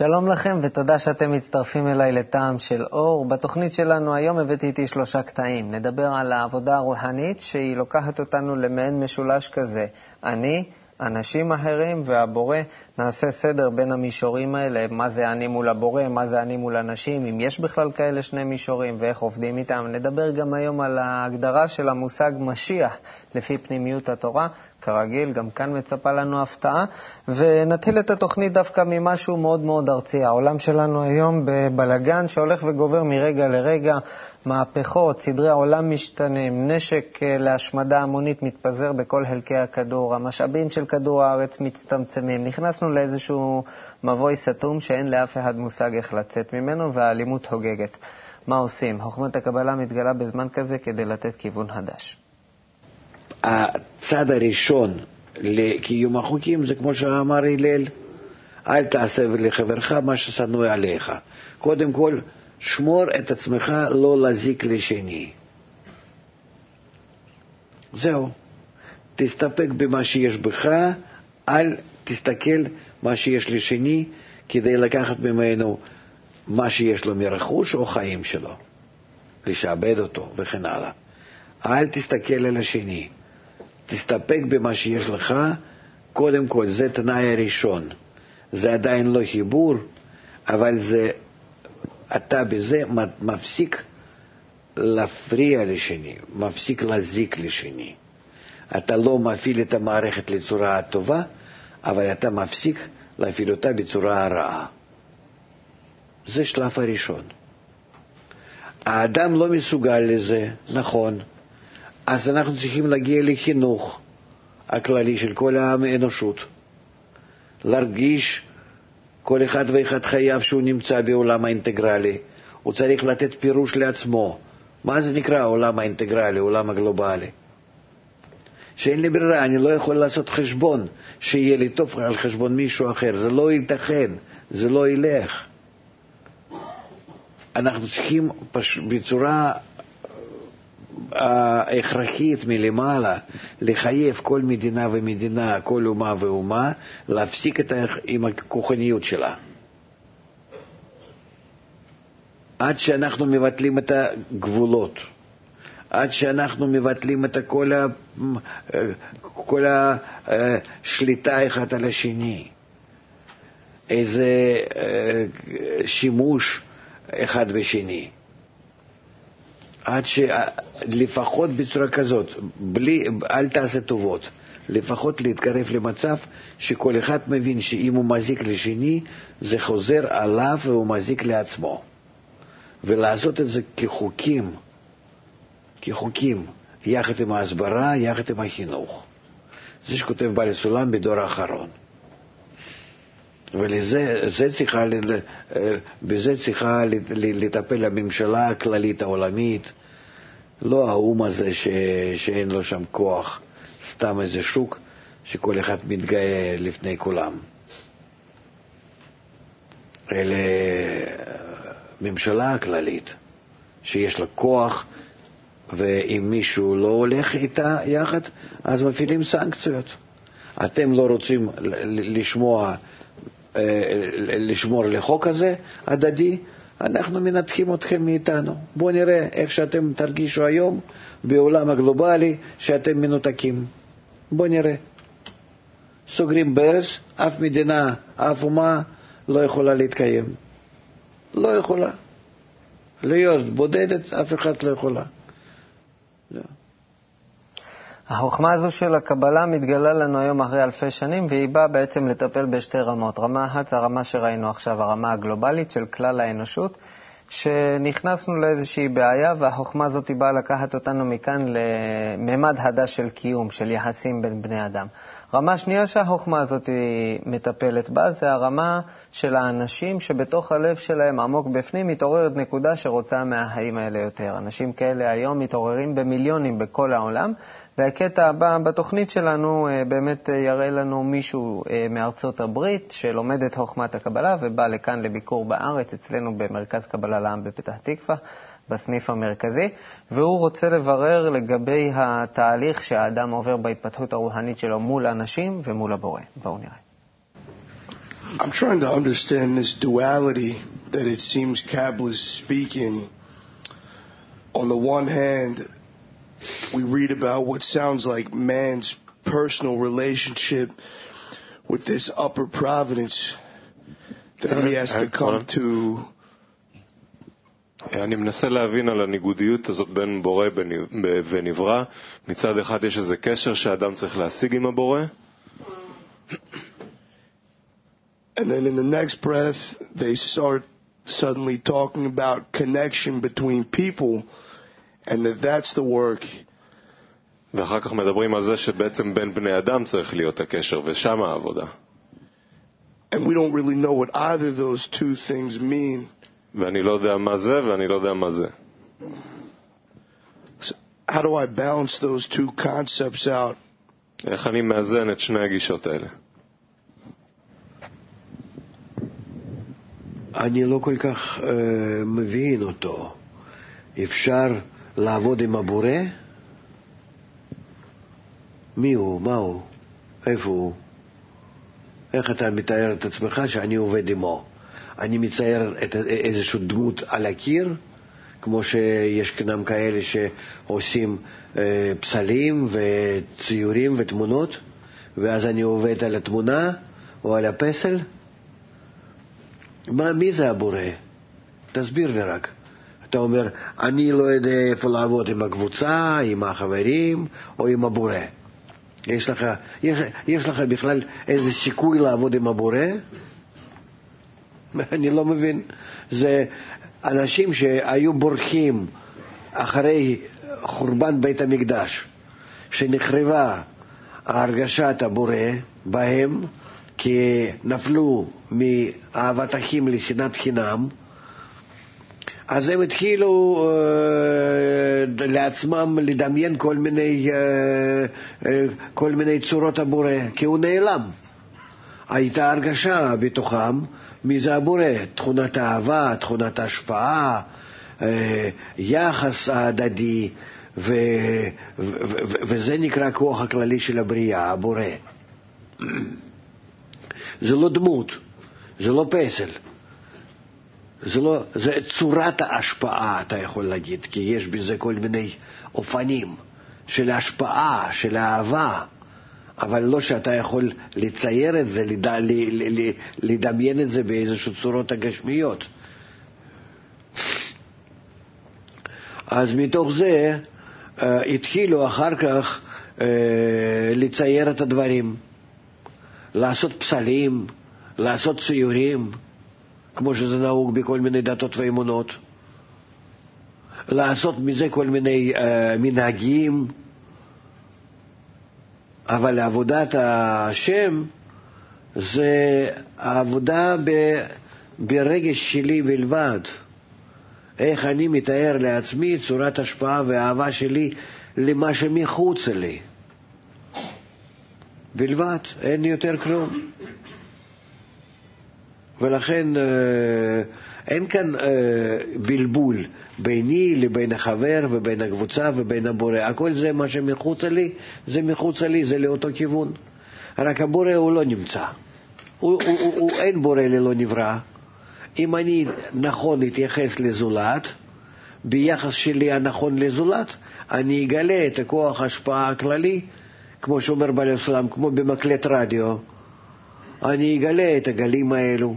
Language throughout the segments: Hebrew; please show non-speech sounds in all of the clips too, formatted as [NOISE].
שלום לכם ותודה שאתם מצטרפים אליי לטעם של אור. בתוכנית שלנו היום הבאתי איתי שלושה קטעים. נדבר על העבודה הרוחנית שהיא לוקחת אותנו למעין משולש כזה. אני, אנשים אחרים והבורא, נעשה סדר בין המישורים האלה, מה זה אני מול הבורא, מה זה אני מול אנשים, אם יש בכלל כאלה שני מישורים ואיך עובדים איתם. נדבר גם היום על ההגדרה של המושג משיח לפי פנימיות התורה. כרגיל, גם כאן מצפה לנו הפתעה, ונתחיל את התוכנית דווקא ממשהו מאוד מאוד ארצי. העולם שלנו היום בבלגן שהולך וגובר מרגע לרגע. מהפכות, סדרי העולם משתנים, נשק אה, להשמדה המונית מתפזר בכל חלקי הכדור, המשאבים של כדור הארץ מצטמצמים. נכנסנו לאיזשהו מבוי סתום שאין לאף אחד מושג איך לצאת ממנו, והאלימות הוגגת. מה עושים? חוכמת הקבלה מתגלה בזמן כזה כדי לתת כיוון חדש. הצד הראשון לקיום החוקים זה כמו שאמר הלל, אל תעשה לחברך מה ששנוא עליך. קודם כל, שמור את עצמך לא להזיק לשני. זהו. תסתפק במה שיש בך, אל תסתכל מה שיש לשני כדי לקחת ממנו מה שיש לו מרכוש או חיים שלו, לשעבד אותו וכן הלאה. אל תסתכל על השני, תסתפק במה שיש לך, קודם כל, זה תנאי הראשון. זה עדיין לא חיבור, אבל זה אתה בזה מפסיק להפריע לשני, מפסיק להזיק לשני. אתה לא מפעיל את המערכת לצורה טובה, אבל אתה מפסיק להפעיל אותה בצורה רעה. זה שלב הראשון. האדם לא מסוגל לזה, נכון, אז אנחנו צריכים להגיע לחינוך הכללי של כל העם האנושות, להרגיש כל אחד ואחד חייב שהוא נמצא בעולם האינטגרלי. הוא צריך לתת פירוש לעצמו. מה זה נקרא העולם האינטגרלי, העולם הגלובלי? שאין לי ברירה, אני לא יכול לעשות חשבון שיהיה לי טוב על חשבון מישהו אחר. זה לא ייתכן, זה לא ילך. אנחנו צריכים פש... בצורה ההכרחית מלמעלה לחייב כל מדינה ומדינה, כל אומה ואומה, להפסיק את. עם הכוחניות שלה. עד שאנחנו מבטלים את הגבולות, עד שאנחנו מבטלים את כל, ה... כל השליטה אחד על השני, איזה שימוש אחד בשני. עד שלפחות בצורה כזאת, בלי, אל תעשה טובות, לפחות להתקרב למצב שכל אחד מבין שאם הוא מזיק לשני, זה חוזר עליו והוא מזיק לעצמו. ולעשות את זה כחוקים, כחוקים, יחד עם ההסברה, יחד עם החינוך. זה שכותב בעל סולם בדור האחרון. ולזה צריכה, בזה צריכה לטפל הממשלה הכללית העולמית, לא האו"ם הזה ש, שאין לו שם כוח, סתם איזה שוק שכל אחד מתגאה לפני כולם. אלה ממשלה הכללית, שיש לה כוח, ואם מישהו לא הולך איתה יחד, אז מפעילים סנקציות. אתם לא רוצים לשמוע אה, לשמור לחוק הזה הדדי, אנחנו מנתחים אתכם מאיתנו. בואו נראה איך שאתם תרגישו היום בעולם הגלובלי שאתם מנותקים. בואו נראה. סוגרים ברז, אף מדינה, אף אומה לא יכולה להתקיים. לא יכולה. להיות בודדת, אף אחד לא יכולה. לא. החוכמה הזו של הקבלה מתגלה לנו היום אחרי אלפי שנים, והיא באה בעצם לטפל בשתי רמות. רמה אחת הרמה שראינו עכשיו, הרמה הגלובלית של כלל האנושות, שנכנסנו לאיזושהי בעיה, והחוכמה הזאת באה לקחת אותנו מכאן לממד חדש של קיום, של יחסים בין בני אדם. רמה שנייה שהחוכמה הזאת מטפלת בה זה הרמה של האנשים שבתוך הלב שלהם עמוק בפנים מתעוררת נקודה שרוצה מהחיים האלה יותר. אנשים כאלה היום מתעוררים במיליונים בכל העולם, והקטע הבא בתוכנית שלנו אה, באמת אה, יראה לנו מישהו אה, מארצות הברית שלומד את חוכמת הקבלה ובא לכאן לביקור בארץ, אצלנו במרכז קבלה לעם בפתח תקווה, בסניף המרכזי, והוא רוצה לברר לגבי התהליך שהאדם עובר בהתפתחות הרוחנית שלו מול אנשים ומול הבורא. בואו נראה. I'm trying to understand this duality that it seems Kabbalah is speaking. On the one hand, we read about what sounds like man's personal relationship with this upper providence that he has to come to. אני מנסה להבין על הניגודיות הזאת בין בורא ונברא. מצד אחד יש איזה קשר שאדם צריך להשיג עם הבורא. And then in the next breath, they start suddenly talking about connection between people and that that's the work. ואחר כך מדברים על זה שבעצם בין בני אדם צריך להיות הקשר, ושם העבודה. And we don't really know what either of those two things mean. ואני לא יודע מה זה, ואני לא יודע מה זה. So how do I balance those two concepts out? איך אני מאזן את שני הגישות האלה? אני לא כל כך uh, מבין אותו. אפשר לעבוד עם הבורא? מי הוא? מה הוא? איפה הוא? איך אתה מתאר את עצמך שאני עובד עמו? אני מצייר את איזושהי דמות על הקיר, כמו שיש גם כאלה שעושים אה, פסלים וציורים ותמונות, ואז אני עובד על התמונה או על הפסל? מה, מי זה הבורא? תסביר לי רק. אתה אומר, אני לא יודע איפה לעבוד עם הקבוצה, עם החברים או עם הבורא. יש לך, יש, יש לך בכלל איזה סיכוי לעבוד עם הבורא? [LAUGHS] אני לא מבין. זה אנשים שהיו בורחים אחרי חורבן בית המקדש, שנחרבה הרגשת הבורא בהם, כי נפלו מאהבת אחים לשנאת חינם, אז הם התחילו uh, לעצמם לדמיין כל מיני, uh, uh, כל מיני צורות הבורא, כי הוא נעלם. הייתה הרגשה בתוכם מי זה הבורא, תכונת האהבה, תכונת ההשפעה, uh, יחס ההדדי, ו, ו, ו, ו, וזה נקרא הכוח הכללי של הבריאה, הבורא. [CLEARS THROAT] זה לא דמות, זה לא פסל. זה, לא, זה צורת ההשפעה, אתה יכול להגיד, כי יש בזה כל מיני אופנים של השפעה, של אהבה, אבל לא שאתה יכול לצייר את זה, לד... לדמיין את זה באיזשהו צורות הגשמיות. אז מתוך זה uh, התחילו אחר כך uh, לצייר את הדברים, לעשות פסלים, לעשות ציורים. כמו שזה נהוג בכל מיני דתות ואמונות, לעשות מזה כל מיני uh, מנהגים, אבל עבודת השם זה העבודה ב, ברגש שלי בלבד. איך אני מתאר לעצמי צורת השפעה ואהבה שלי למה שמחוץ לי. בלבד, אין יותר כלום. ולכן אין כאן בלבול ביני לבין החבר ובין הקבוצה ובין הבורא. הכל זה מה שמחוצה לי, זה מחוצה לי, זה לאותו כיוון. רק הבורא הוא לא נמצא. הוא, הוא, הוא, הוא אין בורא ללא נברא. אם אני נכון אתייחס לזולת, ביחס שלי הנכון לזולת, אני אגלה את הכוח ההשפעה הכללי, כמו שאומר בעל הסולם, כמו במקלט רדיו. אני אגלה את הגלים האלו.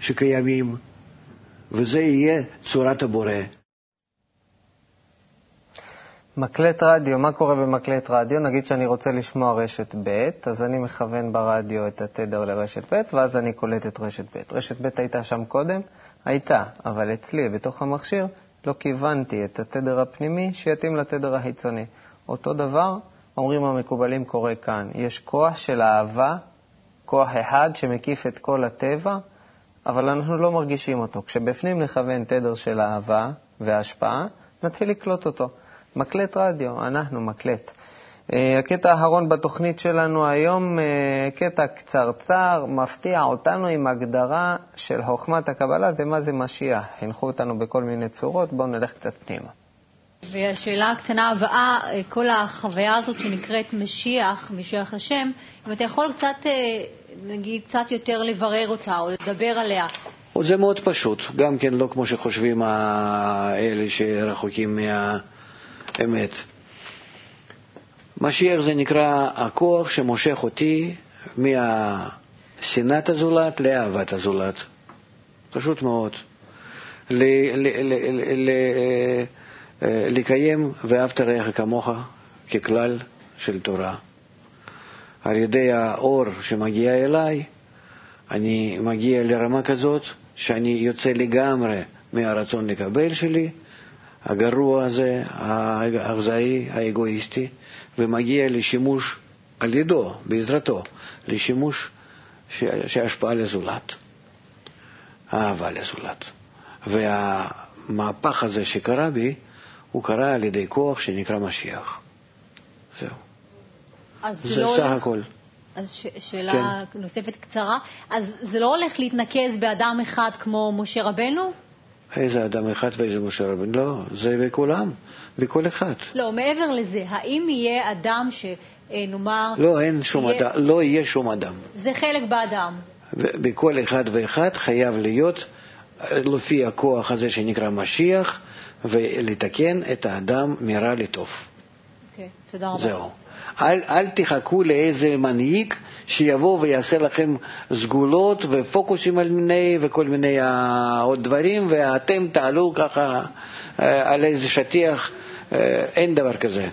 שקיימים, וזה יהיה צורת הבורא. מקלט רדיו, מה קורה במקלט רדיו? נגיד שאני רוצה לשמוע רשת ב', אז אני מכוון ברדיו את התדר לרשת ב', ואז אני קולט את רשת ב'. רשת ב' הייתה שם קודם? הייתה, אבל אצלי, בתוך המכשיר, לא כיוונתי את התדר הפנימי שיתאים לתדר החיצוני. אותו דבר, אומרים המקובלים, קורה כאן. יש כוח של אהבה, כוח אחד שמקיף את כל הטבע, אבל אנחנו לא מרגישים אותו. כשבפנים נכוון תדר של אהבה והשפעה, נתחיל לקלוט אותו. מקלט רדיו, אנחנו מקלט. הקטע האחרון בתוכנית שלנו היום, קטע קצרצר, מפתיע אותנו עם הגדרה של חוכמת הקבלה, זה מה זה משיח. חינכו אותנו בכל מיני צורות, בואו נלך קצת פנימה. והשאלה הקטנה הבאה, כל החוויה הזאת שנקראת משיח, משיח השם, אם אתה יכול קצת נגיד קצת יותר לברר אותה או לדבר עליה? זה מאוד פשוט, גם כן לא כמו שחושבים אלה שרחוקים מהאמת. משיח זה נקרא הכוח שמושך אותי מהשנאת הזולת לאהבת הזולת. פשוט מאוד. לקיים ואהבת רעך כמוך ככלל של תורה. על ידי האור שמגיע אליי, אני מגיע לרמה כזאת שאני יוצא לגמרי מהרצון לקבל שלי, הגרוע הזה, האכזרי, האגואיסטי, ומגיע לשימוש על ידו, בעזרתו, לשימוש שהשפעה לזולת, אהבה לזולת. והמהפך הזה שקרה בי, הוא קרה על ידי כוח שנקרא משיח. זהו. זה לא סך הכל. אז ש- שאלה כן. נוספת קצרה. אז זה לא הולך להתנקז באדם אחד כמו משה רבנו? איזה אדם אחד ואיזה משה רבנו? לא, זה בכולם, בכל אחד. לא, מעבר לזה, האם יהיה אדם שנאמר... לא, אין שום יהיה... אדם, לא יהיה שום אדם. זה חלק באדם. בכל אחד ואחד חייב להיות לפי הכוח הזה שנקרא משיח, ולתקן את האדם מרע לטוב. אוקיי, okay, תודה רבה. זהו. אל, אל תחכו לאיזה מנהיג שיבוא ויעשה לכם סגולות ופוקוסים על מיני וכל מיני עוד דברים, ואתם תעלו ככה על איזה שטיח, אין דבר כזה.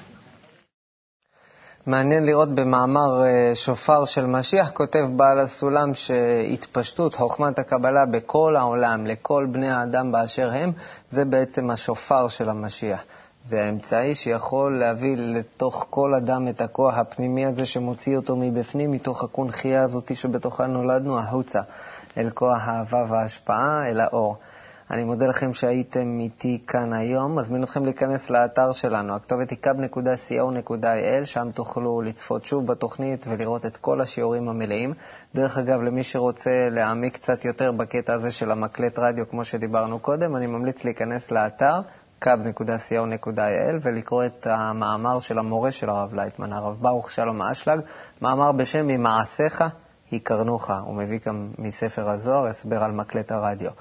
מעניין לראות במאמר שופר של משיח, כותב בעל הסולם שהתפשטות חוכמת הקבלה בכל העולם, לכל בני האדם באשר הם, זה בעצם השופר של המשיח. זה האמצעי שיכול להביא לתוך כל אדם את הכוח הפנימי הזה שמוציא אותו מבפנים, מתוך הקונכייה הזאת שבתוכה נולדנו, החוצה, אל כוח האהבה וההשפעה, אל האור. אני מודה לכם שהייתם איתי כאן היום. מזמין אתכם להיכנס לאתר שלנו, הכתובת היא kub.co.il, שם תוכלו לצפות שוב בתוכנית ולראות את כל השיעורים המלאים. דרך אגב, למי שרוצה להעמיק קצת יותר בקטע הזה של המקלט רדיו, כמו שדיברנו קודם, אני ממליץ להיכנס לאתר. kub.co.il ולקרוא את המאמר של המורה של הרב לייטמן, הרב ברוך שלום אשלג, מאמר בשם ממעשיך יקרנוך, הוא מביא גם מספר הזוהר הסבר על מקלט הרדיו.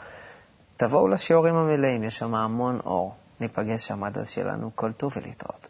תבואו לשיעורים המלאים, יש שם המון אור. ניפגש שם עד אז שלנו כל טוב ולהתראות.